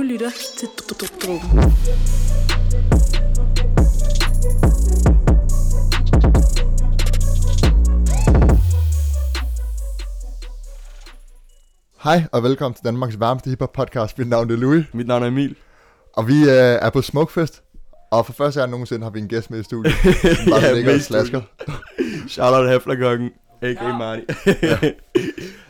Du lytter til Drukken. Hej og velkommen til Danmarks varmeste hiphop podcast. Mit navn er Louis, Mit navn er Emil. og vi øh, er på Smukfest. Og for første gang nogensinde har vi en gæst med i studiet, bare Ja, ligger med og i slasker. Shout out Heflerkongen, a.k.a. Marty.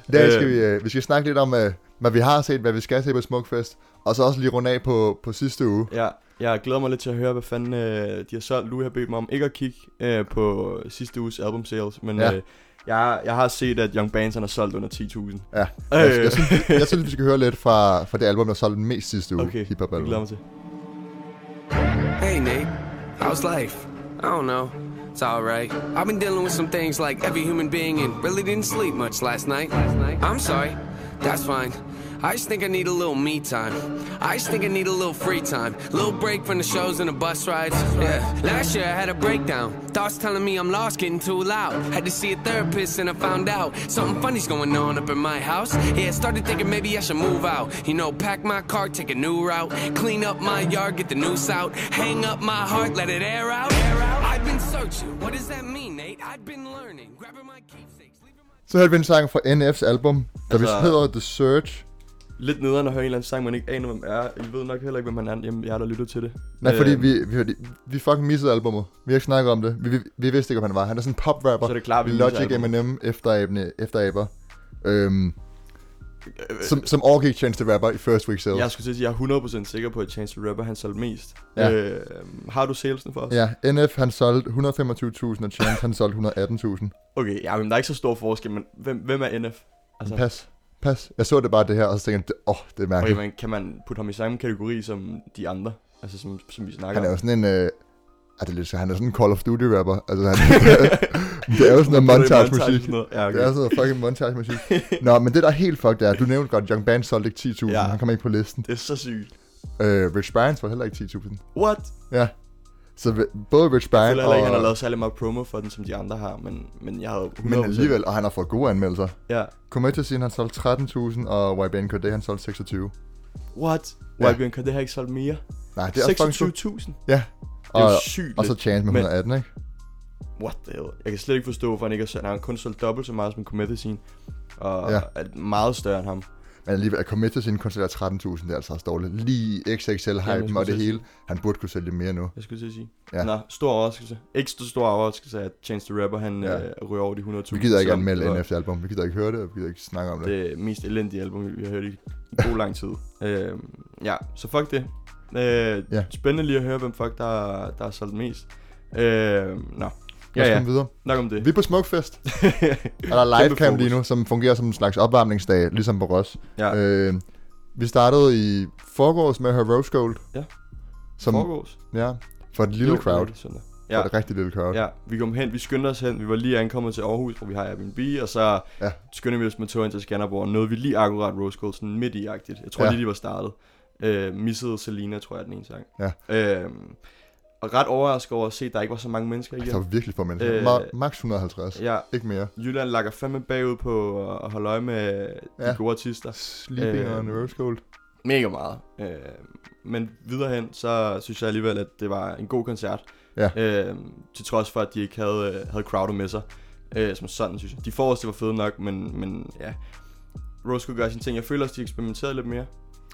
I dag skal vi, øh, vi skal snakke lidt om, øh, hvad vi har set, hvad vi skal se på Smukfest. Og så også lige runde af på, på sidste uge. ja, jeg glæder mig lidt til at høre, hvad fanden øh, de har solgt. Louis har bedt mig om ikke at kigge øh, på sidste uges album sales, men Ja. øh, jeg, jeg har set, at Young Bands han har solgt under 10.000. Ja, Øh. jeg, jeg, synes, jeg synes, vi skal høre lidt fra, fra det album, der solgte mest sidste uge. Okay, hiphop jeg album. glæder mig til. Hey Nate, how's life? I don't know. It's alright. I've been dealing with some things like every human being and really didn't sleep much last night. I'm sorry. That's fine. I just think I need a little me time. I just think I need a little free time. Little break from the shows and the bus rides. Yeah. Last year I had a breakdown. Thoughts telling me I'm lost, getting too loud. Had to see a therapist and I found out something funny's going on up in my house. Yeah, I started thinking maybe I should move out. You know, pack my car, take a new route. Clean up my yard, get the noose out. Hang up my heart, let it air out. I've been searching. What does that mean, Nate? I've been learning. Grabbing my keepsakes. Så hørte vi en sang fra NF's album, der Altså- vist hedder The Search. Lidt nederen at høre en eller anden sang, man ikke aner, hvem er. I ved nok heller ikke, hvem han er, jamen, jeg der lytter til det. Nej, fordi vi, vi, vi, vi fucking missede albummet. Vi har ikke snakket om det. Vi, vi, vi vidste ikke, om han var. Han er sådan en pop-rapper. Så er det klart, vi Logic. Eminem, efterabende, efteraber. Øhm, Øh, som, som overgik Chance the Rapper i First Week Sales. Jeg skulle til at sige, jeg er 100% sikker på, at Chance the Rapper han solgte mest. Ja. Øh, har du salesen for os? Ja, NF han solgte 125.000, og Chance han solgte 118.000. Okay, ja, men der er ikke så stor forskel, men hvem, hvem er NF? Altså. Pas, pas. Jeg så det bare det her, og så tænkte jeg, åh, oh, det er Okay, mærkeligt. men kan man putte ham i samme kategori som de andre? Altså som, som vi snakker Han er jo om? sådan en, øh, er det lidt, så han er sådan en Call of Duty rapper. Altså, han, det er jo sådan noget montage musik. noget. Ja, okay. Det er sådan noget fucking montage musik. Nå, men det der er helt fucked er, du nævnte godt, Young Band solgte ikke 10.000, Ja. han kommer ikke på listen. Det er så sygt. Øh, Rich Brian solgte heller ikke 10.000. What? Ja. Så både Rich Jeg Brian føler heller ikke, og... han har lavet særlig meget promo for den, som de andre har, men, men jeg havde 100%... Men alligevel, og han har fået gode anmeldelser. Ja. Cometasin han solgte 13.000, og YBNKD han solgte 26. What? Ja. Ja. YBN, kan det her ikke solgt mere? Nej, det er fucking 26.000? Ja. Det er Og, jo sygt og så. Chance med Men- 118, ikke? What the hell? Jeg kan slet ikke forstå, hvorfor han ikke har solgt. Han har kun solgt dobbelt så meget som Comethazine. Og ja. er meget større end ham. Men alligevel, at Cometasin kun sælger 13.000, det er altså også dårligt. Lige XXL skulle hype og det til hele. Han burde kunne sælge mere nu. Jeg skulle til at sige. Ja. Nå, stor overraskelse. Ikke så stor overraskelse, at Chance the Rapper, han Ja. øh, ryger over de 100.000. Vi gider ikke anmelde NF's album. Vi gider ikke høre det, og vi gider ikke snakke om det. Det mest elendige album, vi har hørt i god lang tid. Øh, ja, så fuck det. Øh, Ja. Spændende lige at høre, hvem fuck, der, der har solgt mest. Øh, nå, Lad os ja, ja. komme videre. Nok om det. Vi er på Smukfest. Er der live Kæmpe cam lige nu, som fungerer som en slags opvarmningsdag, ligesom på Ross. Ja, Øh, vi startede i forgårs med at høre Rose Gold. Ja. Som, Forgårs. ja, for et lille crowd. er søndag. For Ja, et rigtig lille crowd. ja, vi kom hen, vi skyndte os hen, vi var lige ankommet til Aarhus, hvor vi har Airbnb, og så Ja. skyndte vi os med togen til Skanderborg, og nåede vi lige akkurat Rose Gold, sådan midt i agtigt. Jeg tror Ja. lige, de var startet. Øh, missede Selina, tror jeg, er den ene sang. Ja. Øh, og ret overrasket over at se, at der ikke var så mange mennesker igen. Der var virkelig få mennesker. Øh, Ma- max 150. Ja, Ikke mere. Jylland lakker fandme bagud på at holde øje med Ja. de gode artister. Sleeping Øh, on Rose Gold. Mega meget. Øh, men videre hen, så synes jeg alligevel, at det var en god koncert. Ja. Øh, til trods for, at de ikke havde, øh, havde crowdet med sig. Øh, som sådan, synes jeg. De forreste var fede nok, men, men ja. Rose kunne gøre sine ting. Jeg føler også, de eksperimenterede lidt mere.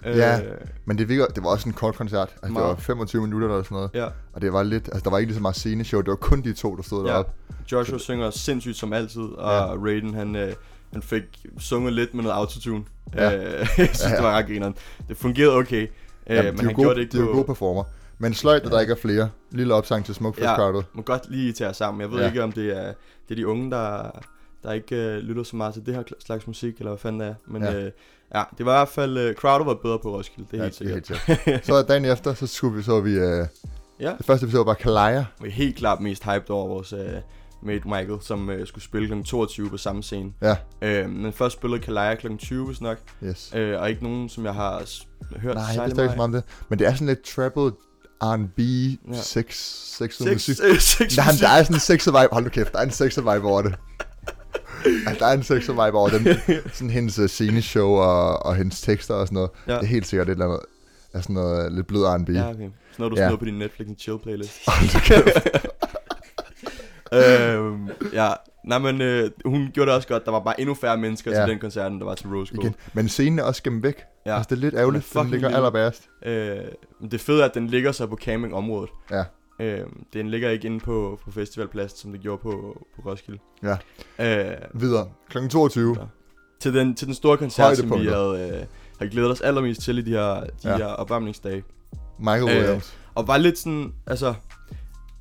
Øh, Ja. Men det, virker, det var også en kort koncert. Altså, det var Meget. 25 minutter eller sådan noget. Ja. Og det var lidt, altså der var ikke lige så meget sceneshow. Det var kun de to, der stod Ja. deroppe. Joshua synger sindssygt som altid, og Ja. ja. Raiden, han, øh, han fik sunget lidt med noget autotune. Ja. Ja. Øh, jeg synes, Ja, ja. det var ret grineren. Det fungerede okay, øh, Jamen, men han gode, gjorde det ikke de jo på... gode performer. Men sløjt, at der Ja. ikke er flere. Lille opsang til Smukfest Ja. crowdet. må godt lige tage os sammen. Jeg ved Ja. ja. ikke, om det er, det er de unge, der, der ikke øh, lytter så meget til det her slags musik, eller hvad fanden det er. Men Ja. ja, øh, ja det var i hvert fald... Øh, crowdet var bedre på Roskilde, det er Ja, helt sikkert. Det er helt sikkert. så dagen efter, så skulle vi, så vi, øh, Ja. det første vi så var Kalaya. Vi er helt klart mest hyped over vores øh, mate Michael, som øh, skulle spille kl. 22 på samme scene. Ja, Øh, men først spillede Kalaya kl. 20, hvis nok. yes. Øh, og ikke nogen, som jeg har hørt Nej, særlig vidste ikke så meget om det. Men det er sådan lidt trappet R&B, Ja. sex, musik. øh, seks Nej, men musik. der er sådan en sexet vibe. Hold nu kæft, der er en sexet vibe over det. Altså, der er en sexet vibe over den. Sådan hendes uh, sceneshow og, og hendes tekster og sådan noget. Ja. Det er helt sikkert et eller andet. af sådan noget lidt blød R&B. Ja, okay. Sådan noget, du Ja. smider på din Netflix and chill playlist. øhm, ja, nej, men øh, hun gjorde det også godt. Der var bare endnu færre mennesker ja. Ja. til den koncert, end der var til Rose Gold. Igen. Men scenen er også gemt væk. Ja. Ja. Altså, det er lidt ærgerligt, Den er ligger lille. Øh, men det fede er, at den ligger så på campingområdet. Ja. Øh, den ligger ikke inde på, på festivalpladsen, som det gjorde på, på Roskilde. Ja. Øh, Videre. Kl. 22. Ja. til, den, til den store koncert, som vi havde, øh, havde glædet os allermest til i de her, de Ja. her opvarmningsdage. Michael Øh, Williams. Og var lidt sådan, altså...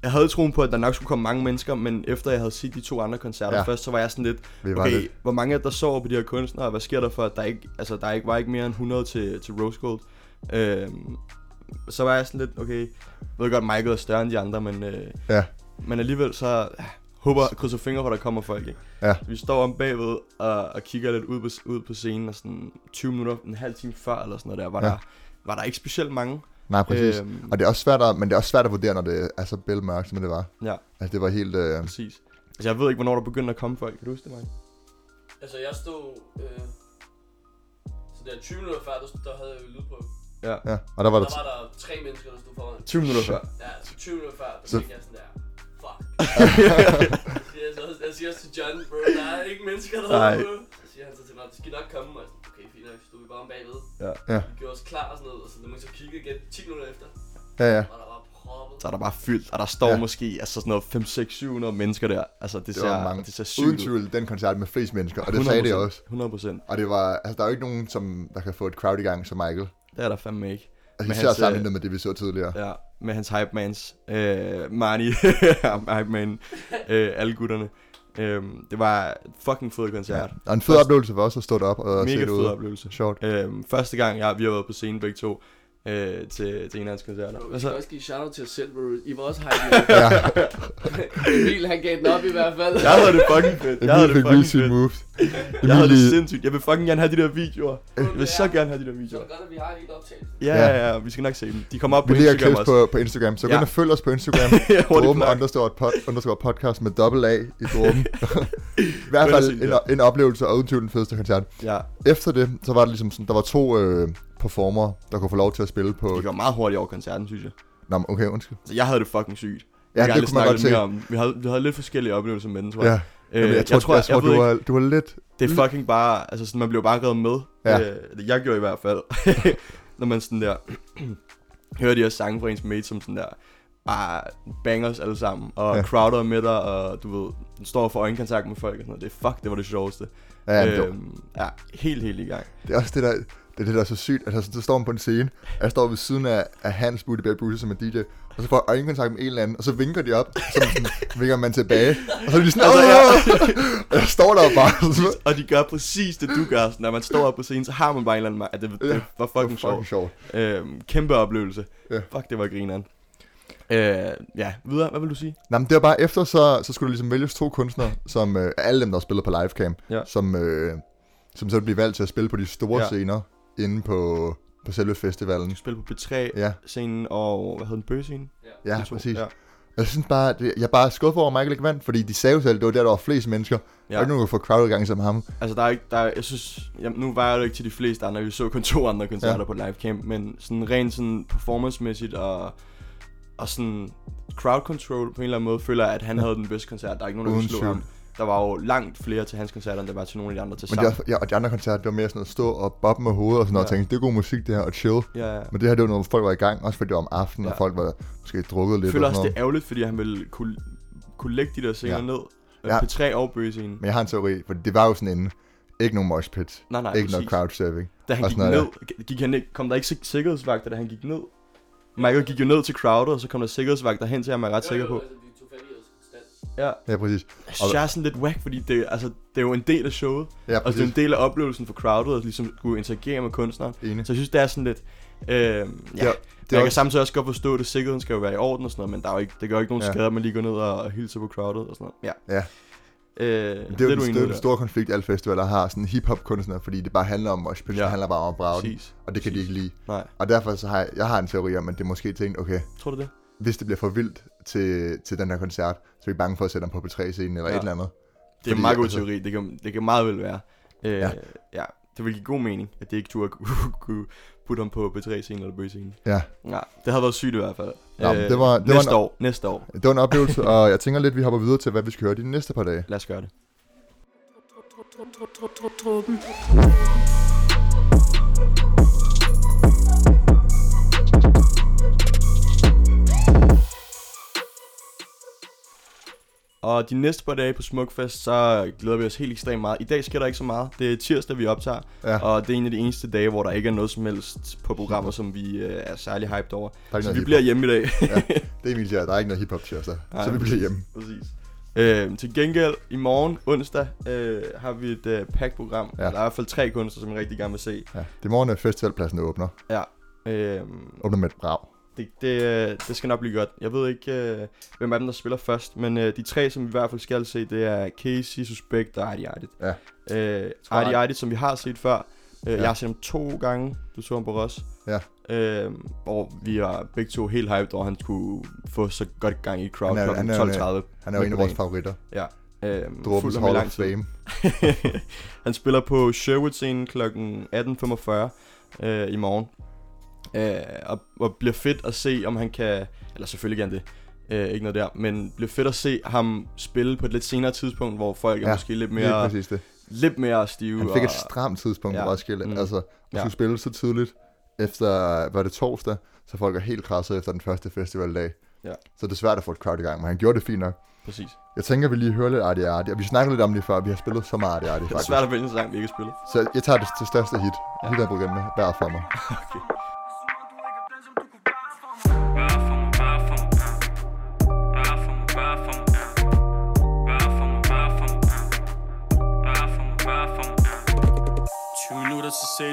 Jeg havde troen på, at der nok skulle komme mange mennesker, men efter jeg havde set de to andre koncerter ja. Først, så var jeg sådan lidt, okay, lidt. hvor mange der sover på de her kunstnere, hvad sker der for, at der ikke, altså, der ikke var ikke mere end 100 til, til Rose Gold. Øhm, så var jeg sådan lidt, okay, jeg ved godt, Michael er større end de andre, men, øh, Ja. men alligevel så håber, krydser fingre for, at der kommer folk, ikke? Ja. Vi står om bagved og, og kigger lidt ud på, ud på scenen, og sådan 20 minutter, en halv time før, eller sådan noget der, var, Ja. der, var der ikke specielt mange. Nej, præcis. Øhm, Og det er også svært at, men det er også svært at vurdere, når det er så bælmørkt, som det var. ja, Altså, det var helt... Øh, præcis. Altså, jeg ved ikke, hvornår der begyndte at komme folk. Kan du huske det, Mike? Altså, jeg stod... Øh, så der 20 minutter før, der, der havde jeg jo lyd på. Ja. ja, og der var der... Der var der tre mennesker, der stod foran. 20 minutter før. Ja, så 20 minutter før, der Så- tænkte jeg sådan der, fuck. jeg, så, jeg siger også til John, bro, der er ikke mennesker der Nej. på. Så siger han så til mig, det skal nok komme. Og jeg sådan, okay, fint nok, stod vi bare om bagved. Ja. Ja. Vi gjorde os klar og sådan noget, og så da man så kiggede igen 10 minutter efter, Ja, ja. og der var proppet. Så er der bare fyldt, og der står ja. Måske altså sådan noget 5, 6, 700 mennesker der. Altså, det, Det ser, var mange. det ser sygt Uden ud. tvivl, den koncert med flest mennesker, og det sagde det også. 100 procent. Og det var, altså der er jo ikke nogen, som, der kan få et crowd i gang som Michael. Det er der fandme ikke. Altså især hans, øh, sammenlignet med det, vi så tidligere. Ja, med hans hype mans. Øh, Marnie, hype man, øh, alle gutterne. Øh, det var fucking fed koncert. Og en fed oplevelse for os at stå deroppe og Mega se det fed ud. oplevelse. Sjovt. Øh, første gang, ja, vi har været på scenen begge to øh, til, til en af hans koncerter. Bro, vi så? skal også give shout-out til os selv, bro. I var også hype. Ja, Emil, han gav den op i hvert fald. Jeg havde det fucking fedt. Jeg havde det fucking fedt. moves. Jeg havde det sindssygt. Jeg vil fucking gerne have de der videoer. Jeg vil så gerne have de der Så er videoer. det godt, at vi har en helt optagelse. Ja, Ja. vi skal nok se dem. De kommer op vi på Instagram også. på, på Instagram, så gå Ja. ind og følg os på Instagram. Dråben plug. understore, pod, underscore podcast med dobbelt A i dråben. I hvert fald en, en oplevelse og uden tvivl den fedeste koncert. Ja, Efter det, så var det ligesom sådan, der var to øh, performer, der kunne få lov til at spille på... de går meget hurtigt over koncerten, synes jeg. Nå, men okay, undskyld. Altså, jeg havde det fucking sygt. Ja, Jeg det kunne man godt se. om. Vi havde, vi havde lidt forskellige oplevelser med den, tror jeg. Ja, Øh, Jamen, jeg tror, jeg tror, jeg tror ved du, ikke, var, du var lidt... det er fucking bare, altså sådan, man bliver bare revet med. Ja. Øh, jeg gjorde i hvert fald. Når man sådan der, hører de her sange fra ens mate, som sådan der, bare banger os alle sammen. Og Ja. crowder er med dig, og du ved, den står for øjenkontakt med folk og sådan noget. Det er fuck, det var det sjoveste. Ja, øh, øhm, ja helt, helt i gang. det er også det der... Det er det, der er så sygt. Altså, så står man på en scene, og jeg står ved siden af, af Hans Booty Bad Bruce, som er DJ, og så får jeg øjenkontakt med en eller anden, og så vinker de op, og så sådan, vinker man tilbage, og så er de sådan, Altså, altså, og jeg står der bare, sådan, Og de gør præcis det, du gør. Så når man står op på scenen, så har man bare en eller anden... At det, det var fucking sjovt. fucking sjovt. Øhm, kæmpe oplevelse. Ja. Fuck, det var grineren. Øh, ja, videre. Hvad vil du sige? Nå, men det var bare efter, så, så skulle der ligesom vælges to kunstnere, som øh, alle dem, der spiller på livecam, Ja. som, øh, som så bliver valgt til at spille på de store ja. scener inde på, på selve festivalen. Du spiller på Ja, P3-scenen og... Hvad hed den? Bøgescenen? ja to. præcis. Ja. Jeg synes bare, det, jeg er bare skuffet over, at Michael ikke vandt, fordi de sagde jo selv, det var der, der var flest mennesker. Ja. Der Ja. er ikke nogen, der får crowd gang som ham. Altså, der er ikke, der er, jeg synes, jamen, nu var jeg jo ikke til de fleste andre, vi så kun to andre koncerter Ja. ja. på livecam, men sådan rent sådan performance-mæssigt og, og sådan crowd control på en eller anden måde, føler jeg, at han Ja. ja. havde den bedste koncert. Der er ikke nogen, der kunne slå ham. Der var jo langt flere til hans koncerter, end der var til nogle af de andre til Men sammen. de, ja, og de andre koncerter, det var mere sådan noget stå og boppe med hovedet og sådan noget, Ja. og tænkte, det er god musik det her, og chill. Ja, ja. Men det her, det var noget, hvor folk var i gang, også fordi det var om aftenen, ja. og folk var måske drukket Jeg lidt føler og også, sådan det er noget. ærgerligt, fordi han ville kunne, kunne lægge de der scener Ja. ned. Ja. Ja. P3 og Bøgescenen. Men jeg har en teori, for det var jo sådan en, ikke nogen mosh pit, Nej, nej, ikke noget crowd surfing. Da han og gik sådan ned, noget gik han ikke, kom der ikke sik- sikkerhedsvagter, da han gik ned? Michael gik jo ned til crowdet, og så kom der sikkerhedsvagter hen til ham, er jeg ret sikker på. Ja. Ja, præcis. Jeg synes, jeg er sådan lidt whack, fordi det, altså, det er jo en del af showet. Ja, Og det er en præcis. del af oplevelsen for crowdet, at ligesom skulle interagere med kunstneren. Enig. Så jeg synes, det er sådan lidt... Øh, ja, Det det er, jeg det kan er også, samtidig også godt forstå, at sikkerheden skal jo være i orden og sådan noget, men der er jo ikke, det gør ikke nogen Ja. ja. skader, at man lige går ned og, og hilser på crowdet og sådan noget. Ja. Ja. Øh, det er jo det er jo den store konflikt, alle festivaler har, sådan hip-hop kunstnere, fordi det bare handler om mosh pit, Ja. det handler bare om at brage den, Præcis. og det kan de ikke lide. Nej, Og derfor så har jeg, jeg har en teori om, at det måske tænkt, okay, tror du det? hvis det bliver for vildt til, til den her koncert, så er vi bange for at sætte ham på P3-scenen eller Ja. et eller andet. Det er en meget god altså- teori, det kan, det kan meget vel være. Øh, Ja. ja. ja. det vil give god mening, at det ikke turde kunne, putte ham på B3-scenen eller B-scenen. Ja, Ja, det havde været sygt i hvert fald. Nå, men det var- det var næste en- år, næste år. det var en oplevelse, og jeg tænker lidt, vi hopper videre til, hvad vi skal høre de næste par dage. Lad os gøre det. Og de næste par dage på Smukfest, så glæder vi os helt ekstremt meget. I dag sker der ikke så meget. Det er tirsdag, vi optager. Ja. Og det er en af de eneste dage, hvor der ikke er noget som helst på programmer, som vi øh, er særlig hyped over. Er Så vi bliver hjemme i dag. Det er siger, der er ikke noget hiphop tirsdag, så vi bliver hjemme. Præcis. Øh, til gengæld, i morgen, onsdag, øh, har vi et øh, pack-program. Ja. Ja. Der er i hvert fald tre kunstnere, som jeg rigtig gerne vil se. Ja. Det er morgen, at festivalpladsen åbner. Ja. Øh, Åbner med et brag. Det, det, øh, det skal nok blive godt. Jeg ved ikke, øh, hvem af dem, der spiller først, men øh, de tre, som vi i hvert fald skal se, det er Casey, Suspect og Artie Artie. Ja. Øh. Artie Artie, som vi har set før. Øh, Ja. Jeg har set ham to gange. Du så ham på Ross. Ja. Øh, hvor vi var begge to helt hyped over, at han skulle få så godt gang i crowd Han er- han er jo en- 12.30. Han er jo en af vores favoritter. Ja. Øh, Dråbens Hall lang of. Fame. han spiller på Sherwood-scenen kl. 18.45 øh, i morgen. Øh, og, og bliver fedt at se, om han kan... Eller selvfølgelig han det. Øh, ikke noget der. Men bliver fedt at se ham spille på et lidt senere tidspunkt, hvor folk er Ja, måske lidt mere, præcis det. lidt mere stive. Han fik et og, stramt tidspunkt på Ja. Roskilde. Mm. Altså, at Ja. spille så tidligt efter, var det torsdag, så folk er helt krasset efter den første festivaldag. Ja. Så det er svært at få et crowd i gang, men han gjorde det fint nok. Præcis. Jeg tænker, vi lige hører lidt Artie Artie, og vi snakkede lidt om det før, vi har spillet så meget Artie Artie Det er faktisk. svært at vælge en sang, vi ikke har spillet. Så jeg tager det til største hit. Ja. Hit er på med hver for mig. Okay.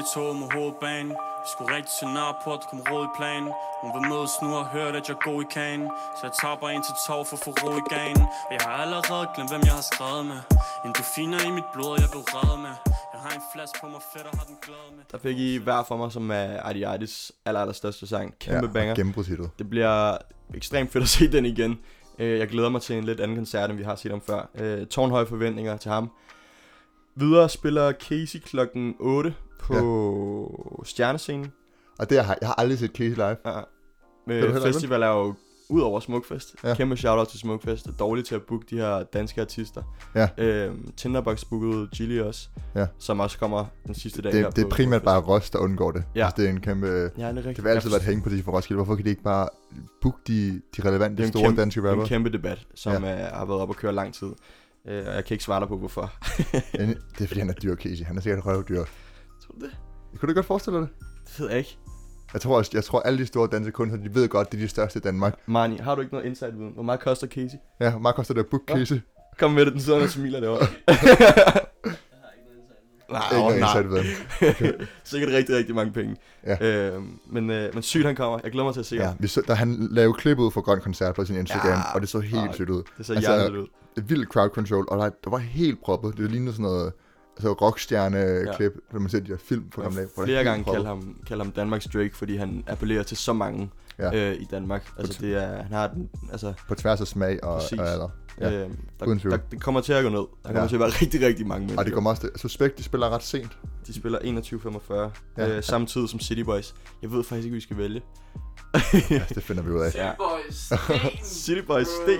Til C2 med hovedbanen Vi skulle rigtig til Nørreport, kom råd i planen Hun vil mødes nu og hørt, at jeg er god i kagen Så jeg tager bare ind til tog for at få ro i ganen Og jeg har allerede glemt, hvem jeg har skrevet med Endorfiner i mit blod, jeg blev reddet med Jeg har en flaske på mig fedt og har den glæde med Der fik I hver for mig, som er Artie Arties aller, aller største sang. Kæmpe ja, banger. Gennembrudshittet. Det bliver ekstremt fedt at se den igen. Øh, Jeg glæder mig til en lidt anden koncert, end vi har set ham før. Øh, Tårnhøje forventninger til ham. Videre spiller Casey klokken 8 på ja. Stjernescenen. Og det har, jeg har aldrig set Casey live. Ja. Med festival er jo ud over Smukfest. Ja. Kæmpe shoutout til Smukfest. Er dårligt til at booke de her danske artister. Ja. Øhm, Tinderbox bookede Gilly også. Ja. Som også kommer den sidste dag Det, det er primært Smukfest. bare Ross, der undgår det. Ja. Altså, det er en kæmpe... Ja, det er rigtigt. Det vil altid være et hænge på det for Roskilde. Hvorfor kan de ikke bare booke de, de relevante er store kæmpe- danske Det er rapper? en kæmpe debat, som Ja. ja. har været op at køre lang tid. Øh, og jeg kan ikke svare dig på, hvorfor. Det er fordi, han er dyr, Casey. Han er sikkert røvdyr. Du det? Kunne du godt forestille dig det? Det ved jeg ikke. Jeg tror, også, jeg tror alle de store danske kunstnere, de ved godt, det er de største i Danmark. Marnie, har du ikke noget insight-viden? Hvor meget koster Casey? Ja, hvor meget koster det at book Hvad? Casey? Kom med det, den sidder og smiler derovre. Jeg har ikke noget. Ikke åh, noget nej. insight viden. Sikkert rigtig, rigtig mange penge. Ja. Øhm, men, øh, men sygt han kommer. Jeg glæder mig til at se Ja, ham. vi så, der, han lavede klip ud for Grøn Koncert på sin Instagram, Ja, og det så helt sygt ud. Det ser Altså, ud. Vildt crowd control, og der, der var helt proppet. Det lignede sådan noget altså rockstjerne-klip, når man ser de der film Jeg gamle dage. er flere gange proppet. ham, kaldt ham Danmarks Drake, fordi han appellerer til så mange Ja. ja. øh, i Danmark. Altså det er, han har den, altså, På tværs af smag og, Præcis. og alder. Ja, ja. øh, der, der, det kommer til at gå ned. Der kommer Ja. til at være rigtig, rigtig mange Og det mennesker. kommer også til. Suspekt, de spiller ret sent. De spiller 21.45, Ja. ja. øh, samtidig som City Boys. Jeg ved faktisk ikke, vi skal vælge. Ja, det finder vi ud af. City. Boys, Sten. City Boys. Sten.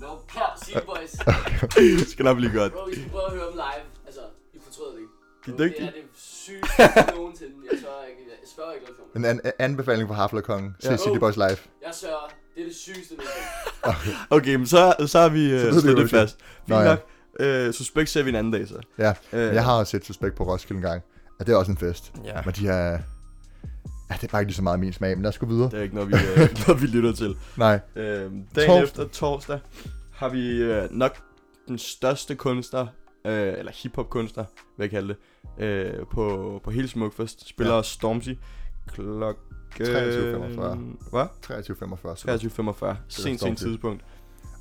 No cap, City Boys. det skal nok blive godt. Bro, I skal prøve at høre dem live. Altså, I fortryder det ikke. De er dygtige. Det er det sygeste nogensinde. Jeg spørger ikke, jeg spørger ikke noget En an- anbefaling fra Haflerkongen. Se Ja. City Boys live. Jeg sørger. Det er det sygeste nogensinde. Okay, men så, så har vi uh, vi slået det fast. Fint Nå, ja. nok. Øh, suspekt ser vi en anden dag så. Ja, Øh, jeg har også set Suspekt på Roskilde en gang. Og det er også en fest. Ja, Men de er... Ja, det er bare ikke lige så meget min smag, men lad os gå videre. det er ikke noget, vi, uh, noget, vi lytter til. Nej, Øh, dagen Torsdag. efter torsdag har vi uh, nok den største kunstner, uh, eller hiphop-kunstner, hvad jeg kalde det, uh, på, på hele Smukfest. Spiller Ja. Stormzy klokken... 23.45. Hvad? 23.45. 23.45. Sent, sent tidspunkt.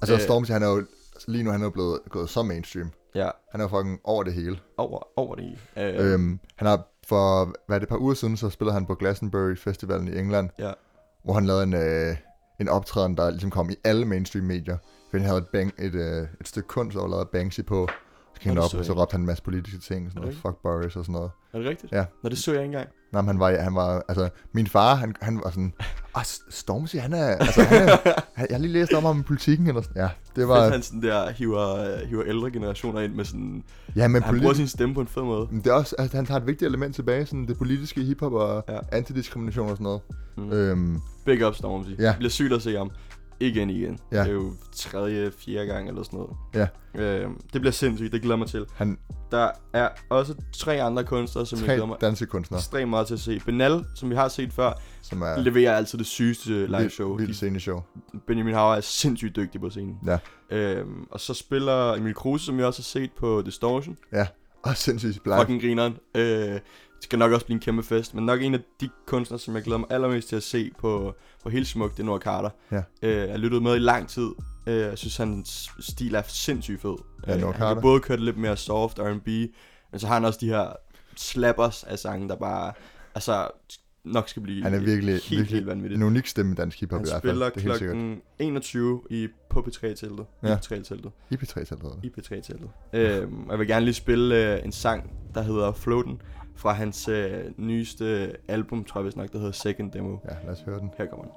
Altså, Øh. Stormzy, han er jo... Lige nu han er blevet gået så mainstream. Ja, Han er jo fucking over det hele. over, over det hele. Uh, Øhm, han har for, hvad er det, et par uger siden, så spillede han på Glastonbury Festivalen i England, Ja. hvor han lavede en, øh, en optræden, der ligesom kom i alle mainstream medier. For han havde et, bang, et, øh, et stykke kunst, lavet af Banksy på. Så gik han op, og så råbte han en masse politiske ting, sådan noget, fuck Boris og sådan noget. Er det rigtigt? Ja. Nå, det så jeg ikke engang. Nej, men han var, han var, altså, min far, han, han var sådan, ah, Stormzy, han er, altså, han er, han, jeg har lige læst om ham i politikken, eller sådan, ja, det Var... var, han sådan der hiver, øh, hiver ældre generationer ind med sådan... ja, men Han bruger politik, sin stemme på en fed måde. men det er også, altså, han tager et vigtigt element tilbage, sådan det politiske hiphop og Ja. antidiskrimination og sådan noget. Mm. Øhm, Big up Stormzy. Ja. Det bliver sygt at se ham. Igen igen. Ja. Det er jo tredje, fjerde gang eller sådan noget. Ja. Øh, det bliver sindssygt, det glæder jeg mig til. han, Der er også tre andre kunstnere, som jeg tre glæder mig danske kunstnere, ekstremt meget til at se. Benal, som vi har set før, som er ja. leverer altid det sygeste live show. vildt sceneshow. Benjamin Hauer er sindssygt dygtig på scenen. Ja. Øhm, og så spiller Emil Kruse, som vi også har set på Distortion. Og sindssygt live. Fucking grineren. Øh, det skal nok også blive en kæmpe fest. Men nok en af de kunstnere, som jeg glæder mig allermest til at se på, på hele smuk, det er Noah Carter. Ja. Øh, jeg lyttet med i lang tid. Øh, jeg synes, hans stil er sindssygt fed. Ja, øh, Noah han kan Carter. både køre lidt mere soft R&B, men så har han også de her slappers af sange, der bare altså, nok skal blive Han er virkelig, helt, virkelig helt vanvittigt. en unik stemme i dansk hiphop Han i hvert fald. spiller er helt sikkert. klokken 21 i på P3-teltet. Ja. IP3-teltet. IP3-tallet. IP3-teltet. Øhm, og jeg vil gerne lige spille øh, en sang, der hedder Floaten, fra hans øh, nyeste album, tror jeg vist nok, der hedder Second Demo. Ja, lad os høre den. Her kommer den.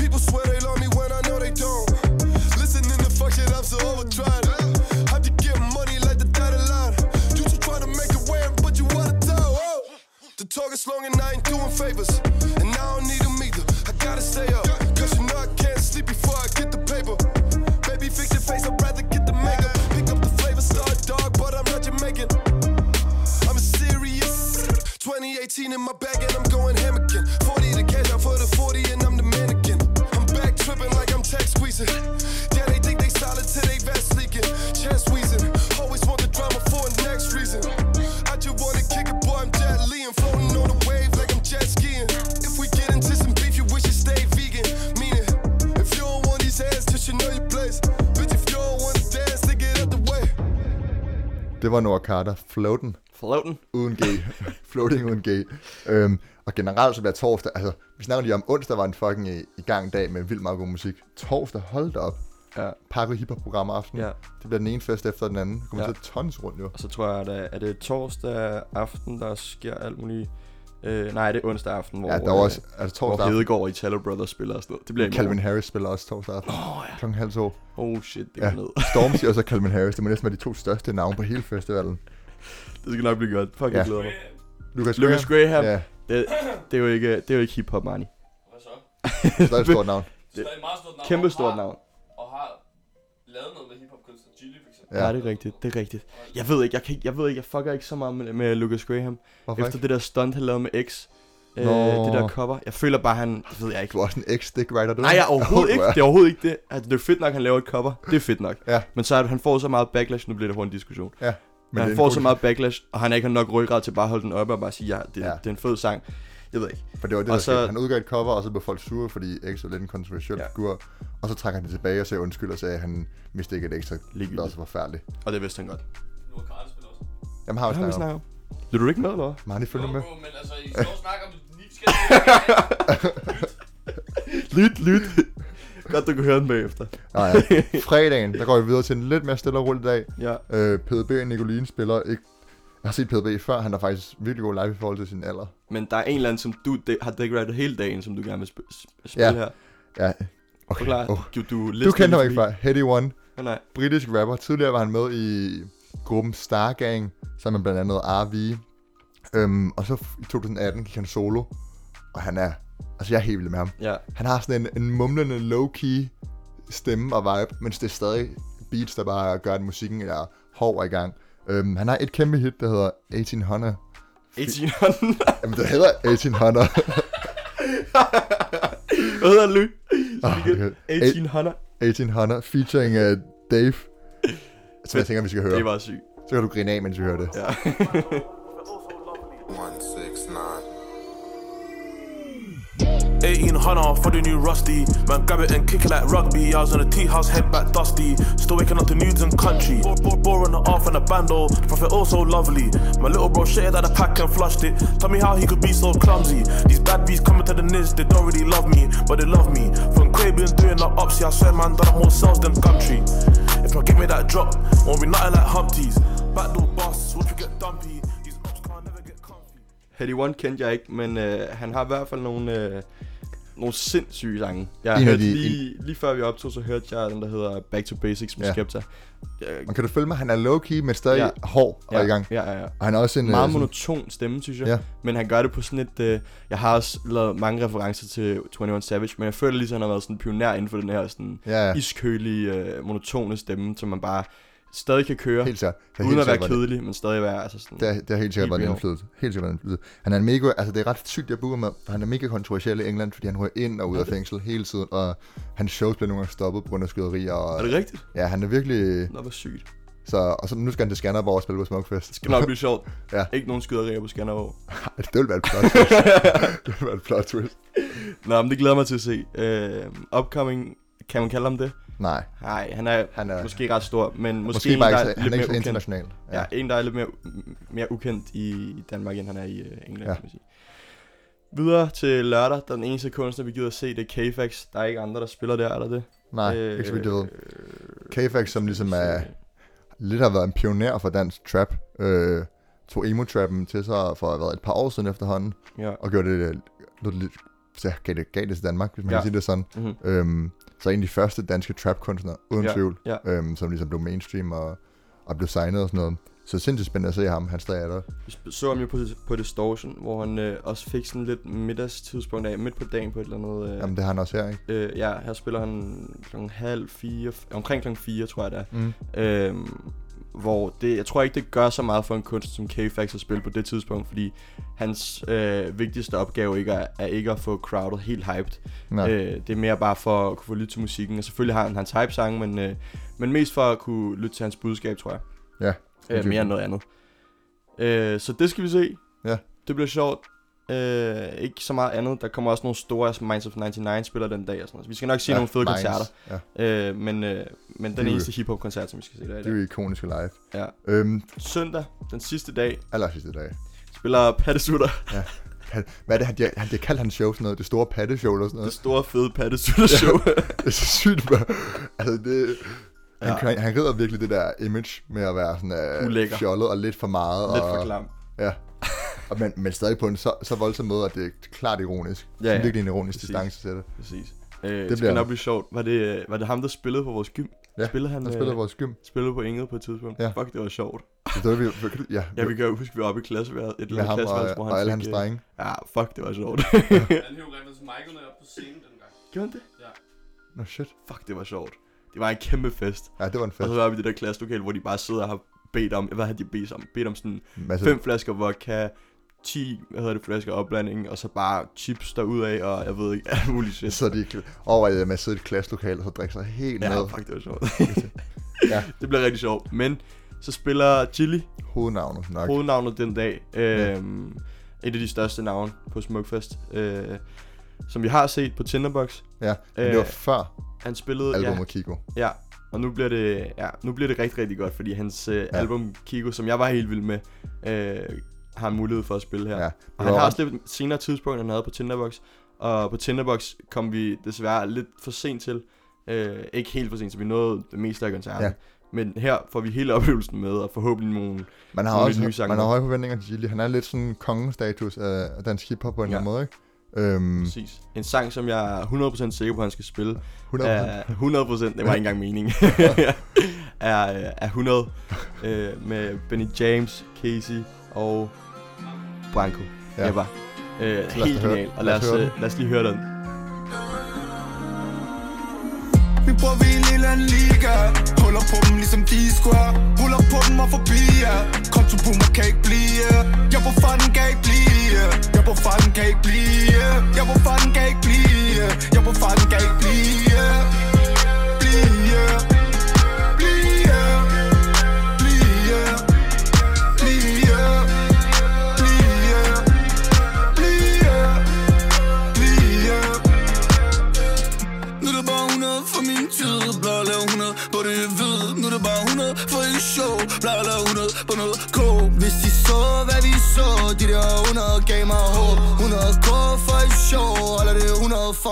People swear they love me when I know they don't. Listening to fuck shit up, so overtried. How'd you get money like the dotted line? You just trying to make a way, but you wanna tell. Oh. The talk is long and I ain't doing favors. Var Noah Carter, Floaten, Floaten. uden G. Floating uden G. Øhm, og generelt så bliver torsdag, altså, vi snakker lige om onsdag var en fucking i, i gang dag med vildt meget god musik. Torsdag, hold da op. Ja. Pakket hiphop-program aften. ja. Det bliver den ene fest efter den anden. Der kommer Ja. til tons rundt, jo. Og så tror jeg, at er det torsdag aften, der sker alt muligt. Øh, nej, det er onsdag aften, hvor, Ja, der var også, altså hvor torsdag aften. Hedegaard i Tallow Brothers spiller og sådan noget. Det bliver Calvin morgen. Harris spiller også torsdag aften. Åh, ja. Klokken halv to. Oh shit, det Ja. går ned. Stormzy og så Calvin Harris. Det må næsten være de to største navne på hele festivalen. Det skal nok blive godt. Fuck, Ja. jeg glæder mig. Lucas, Lucas Graham, Ja, det, det, er jo ikke, det er jo ikke hip-hop money. Hvad så? det er et stort navn. Det er et meget stort navn. Kæmpe og stort navn. Ja. Ja. det er rigtigt, det er rigtigt. Jeg ved ikke, jeg, kan jeg ved ikke, jeg fucker ikke så meget med, med Lucas Graham. Hvorfor Efter ikke? det der stunt, han lavede med X. Øh, det der cover. Jeg føler bare, han... Det ved jeg ikke. Du er også en ex-dick writer, du Nej, jeg er overhovedet ikke. Det er overhovedet ikke det. Altså, det er fedt nok, han laver et cover. Det er fedt nok. Ja. Men så er han får så meget backlash, nu bliver det hurtigt en diskussion. Ja. Men er han får så meget backlash, og han ikke har nok ryggrad til bare at holde den oppe og bare sige, ja, det, ja. det er en fed sang. Jeg ved ikke. For det var det, Og der så- skete. Han udgav et cover, og så blev folk sure, fordi X var lidt en kontroversiel Ja. figur. Og så trækker han det tilbage og siger undskyld og sagde, at han vidste ikke, at X havde Ligegyldigt. været så forfærdeligt. Og det vidste han godt. Nu er Karl spiller også. Jamen, har vi har snakket om. snakket om? Lytter du ikke med, eller hvad? Men har han lige følge Jo, med? jo, men altså, I står og snakker om ni forskellige Lyt, lyt. Godt, du kan høre den bagefter. Nej, ja. Fredagen, der går vi videre til en lidt mere stille og rolig dag. Ja. Øh, PDB og Nicoline spiller ikke... Jeg har set PDB før, han er faktisk virkelig god live i forhold til sin alder. Men der er en eller anden, som du de- har decorated hele dagen, som du gerne vil sp- sp- spille Ja. her. Ja, okay. Forklar. Oh. Du, du, Du kender ham ikke før. Heady One, Oh, nej. britisk rapper. Tidligere var han med i gruppen Star Gang, sammen med blandt andet RV. Øhm, og så i 2018 gik han solo, og han er... Altså, jeg er helt vild med ham. Ja. Han har sådan en, en mumlende, low-key stemme og vibe, mens det er stadig beats, der bare gør, at musikken er hård i gang. Øhm, han har et kæmpe hit, der hedder 1800. 1800. Jamen, det hedder 1800. Hvad hedder Ly? oh, okay. 1800. 1800 featuring uh, Dave. Så jeg tænker, vi skal høre. Det var sygt. Så kan du grine af, mens vi hører det. Ja. 1800 for the new rusty. Man, grab it and kick it like rugby. I was on a tea house, head back dusty. Still waking up to nudes and country. Bore, on the off and a bando. The prophet also lovely. My little bro shared out the pack and flushed it. Tell me how he could be so clumsy. These bad bees coming to the niz, they don't really love me, but they love me. From Quabian doing the ups, I swear man done more sales than country. If not, give me that drop, won't be nothing like Humpties. Backdoor us. Watch we get dumpy. These ops can't never get comfy. Heady One kendte jeg ikke, men øh, han har i hvert fald nogle, øh, nogle sindssyge sange. Jeg En hørte de- lige, lige før vi optog, så hørte jeg den, der hedder Back to Basics med Ja. Skepta. Jeg, Og kan du følge mig? Han er low-key, men stadig Ja. hård og ja, i gang. Ja, ja, ja. Og han er også en... Meget øh, sådan- monoton stemme, synes jeg. Ja. Men han gør det på sådan et... Øh, jeg har også lavet mange referencer til 21 Savage, men jeg føler lige, at han har været sådan en pioner inden for den her sådan Ja, ja. iskølige, øh, monotone stemme, som man bare stadig kan køre, Helt sikkert. Det er uden helt at være kedelig, men stadig være altså sådan... Det er, det er helt sikkert været en indflydelse. Helt sikkert været en indflydelse. Han er en mega, altså det er ret sygt, jeg booker med, for han er mega kontroversiel i England, fordi han ryger ind og ud af fængsel hele tiden, og hans shows bliver nogle gange stoppet på grund af skyderier. Og, Er det rigtigt? Ja, han er virkelig... Nå, hvor sygt. Så, og så nu skal han til Skanderborg og spille på Smukfest. Det skal nok blive sjovt. Ja. Ikke nogen skyderier på Skanderborg. det vil være et plot twist. det vil være et plot twist. Nå, men det glæder mig til at se. Uh, upcoming, kan man kalde ham det? Nej, Nej, han er, han er... måske ret stor, men måske, Måske en, der ikke, er lidt er mere ukendt. international. Ja. en, der er lidt mere, mere ukendt i Danmark, end han er i uh, England, Ja. ja. kan man sige. Videre til lørdag, der er den eneste kunstner, vi gider at se, det er K-Fax. Der er ikke andre, der spiller der, er der det? Nej, øh, ikke så vidt jeg ved. K-Fax, som ligesom er lidt har været en pioner for dansk trap, øh, tog emo-trappen til sig for at have været et par år siden efterhånden, Ja. og gjorde det øh, lidt, lidt så gav det, gav det til Danmark, hvis man Ja. kan sige det sådan. Mm-hmm. Øhm, så en af de første danske trap-kunstnere, uden Ja, tvivl, ja. Øhm, som ligesom blev mainstream og, og blev signet og sådan noget. Så sindssygt spændende at se ham, han stadig er der. Vi så ham jo på, på Distortion, hvor han øh, også fik sådan lidt middagstidspunkt af, midt på dagen på et eller andet... Øh, Jamen det har han også her, ikke? øh, ja, her spiller han klokken halv fire, omkring klokken fire, tror jeg det er. Mm. Øhm, hvor det, jeg tror ikke, det gør så meget for en kunstner som K-Fax at spille på det tidspunkt, fordi hans øh, vigtigste opgave ikke er, er ikke at få crowdet helt hyped. Nej. Øh, det er mere bare for at kunne få lytte til musikken, og selvfølgelig har han hans hype-sang, men, øh, men mest for at kunne lytte til hans budskab, tror jeg. Ja, Øh, mere end noget andet. Øh, så det skal vi se. Ja. Det bliver sjovt. Øh, ikke så meget andet. Der kommer også nogle store, som Minds of 99 spiller den dag og sådan noget. Så vi skal nok se ja, nogle fede Minds. koncerter. Ja, Øh, men, øh, men Det den er eneste hiphop-koncert, som vi skal se der i det er jo ikoniske live. Ja. Øhm, Søndag, den sidste dag, aller sidste dag. spiller Pattesutter. Hvad er det, han, de, han, de kaldt hans show sådan noget? Det store patteshow eller sådan Det noget? store, fede Pattesutter show. Det er så sygt, man. Altså, det... Han, Ja. ja. han rider virkelig det der image med at være sådan Ulækker. uh, fjollet og lidt for meget. Lidt og, for klam. Ja. Og, men, men stadig på en så, så voldsom måde, at det er klart ironisk. Ja, Ja, ja. virkelig en ironisk Præcis. distance til det. Præcis. Øh, det, det bliver han. nok blive sjovt. Var det, var det ham, der spillede på vores gym? Ja, spillede han, Han spiller øh, vores gym. spillede på Inget på et tidspunkt? Ja. Fuck, det var sjovt. Det var, vi, ja, Ja, vi kan jo huske, vi var oppe i klasseværelset. Et med eller ham andet og, klasseværelse, hvor og alle han hans øh, drenge. Ja, fuck, det var sjovt. Han hævde rent Michael op på scenen dengang. Gjorde han det? Nå, shit. Fuck, det var sjovt. Det var en kæmpe fest. Ja, det var en Og fest. så var vi i det der klasselokale, hvor de bare sidder og har bedt om, hvad har de bedt om? Bedt om sådan Masse, fem flasker vodka, 10, hvad hedder det, flasker opblanding, og så bare chips derudad, og jeg ved ikke, alt muligt shit. så de over med at sidde i et klasselokale og så drikke sig helt Ja, ned. fuck, det var sjovt. Ja. Det bliver rigtig sjovt. Men så spiller Chili Hovednavnet nok. hovednavnet den dag. Øhm, et af de største navne på Smukfest. Øh, som vi har set på Tinderbox. Ja, men det var Øh, før Han spillede... albumet Ja, Kiko. ja, og nu bliver det, ja, nu bliver det rigtig, rigtig godt, fordi hans øh, Ja. album Kiko, som jeg var helt vild med, øh, har mulighed for at spille her. Ja, Og han har også lidt senere tidspunkt, han havde på Tinderbox. Og på Tinderbox kom vi desværre lidt for sent til. Øh, ikke helt for sent, så vi nåede det meste af koncerten. Ja. Men her får vi hele oplevelsen med, og forhåbentlig nogle... Man har nogle også nye sange man har høje forventninger til Gilly. Han er lidt sådan kongestatus af dansk hiphop på en Ja. eller anden måde, ikke? Øhm, Præcis. En sang, som jeg er 100% sikker på, at han skal spille. 100 Er 100%, det var ikke engang mening. er, øh, er 100 øh, med Benny James, Casey og Branko. Ja. Ebba. Øh, os helt genial. Og lad lad os os, høre øh, lad os lige høre den. Vi prøver i en lille liga Holder på dem ligesom de square Ruller på dem og forbi ja. Konto på mig kan ikke blive Jeg på fanden kan ikke blive Jeg på fanden kan ikke blive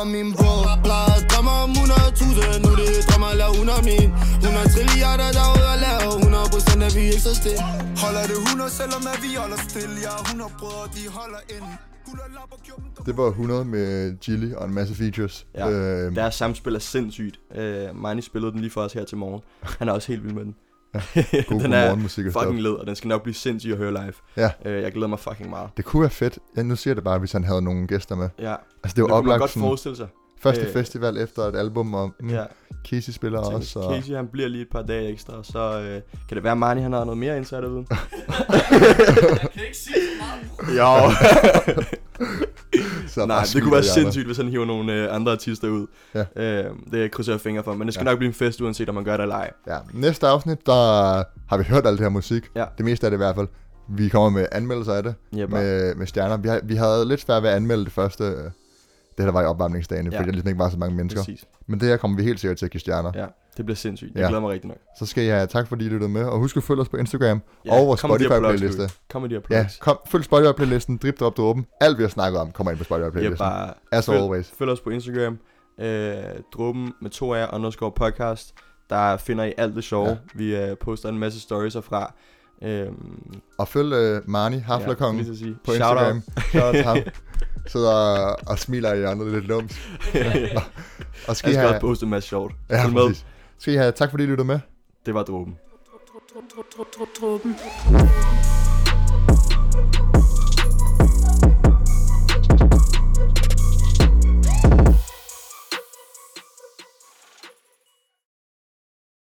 for min bro Plejer at drømme om 100.000 Nu det er drømmer, lad 100 min 100 trilliarder, der er ud at lave 100% af vi ikke så stille Holder det 100, selvom at vi holder stille Jeg er 100 brødre, de holder ind og Det var 100 med Gilly og en masse features. Ja, Øhm, Deres samspil er sindssygt. Uh, Marnie spillede den lige for os her til morgen. Han er også helt vild med den. god, den er morgenmusik fucking led, og den skal nok blive sindssyg at høre live. Ja. Uh, jeg glæder mig fucking meget. Det kunne være fedt. Ja, nu siger det bare, hvis han havde nogle gæster med. Ja, Altså, det det var kunne man oplagt godt sådan, forestille sig. Første øh, festival efter et album, og mm, Ja, Casey spiller jeg også. tænker, Og... Casey han bliver lige et par dage ekstra, og så uh, kan det være, at Marnie han har noget mere insiderviden. Jeg kan ikke sige så meget. jo. Så Nej, bare det kunne være sindssygt, hvis han hiver nogle øh, andre artister ud. Ja. Øh, det krydser jeg fingre for, men det skal Ja. nok blive en fest, uanset om man gør det eller ej. Ja, næste afsnit, der har vi hørt alt det her musik. Ja. Det meste af det i hvert fald. Vi kommer med anmeldelser af det, med, med stjerner. Vi, har, vi havde lidt svært ved at anmelde det første, øh, det der var i opvarmningsdagen, Ja. fordi der ligesom ikke var så mange mennesker. Præcis. Men det her kommer vi helt sikkert til at give stjerner. Ja, det bliver sindssygt. Jeg Ja. glæder mig rigtig nok. Så skal jeg tak, fordi I lyttede med. Og husk at følge os på Instagram Ja, og vores kom med de her plugs, Spotify-playliste. Kom med de her Ja, kom, følg Spotify-playlisten, drip, drop, dråben. Alt vi har snakket om, kommer ind på Ja, Spotify-playlisten. bare As følg, always. følg os på Instagram. Øh, dråben med to af underscore podcast. Der finder I alt det sjove. Ja. Vi øh, poster en masse stories herfra. Øhm, Og følg uh, Marni, Haflerkongen, sige. på. Instagram. Shout out ham. Sidder og, og smiler i andre lidt lums. og skal Jeg skal have... også poste en masse sjovt. Ja, Følg med. Skal I have tak, fordi I lyttede med. Det var dråben. Truppen.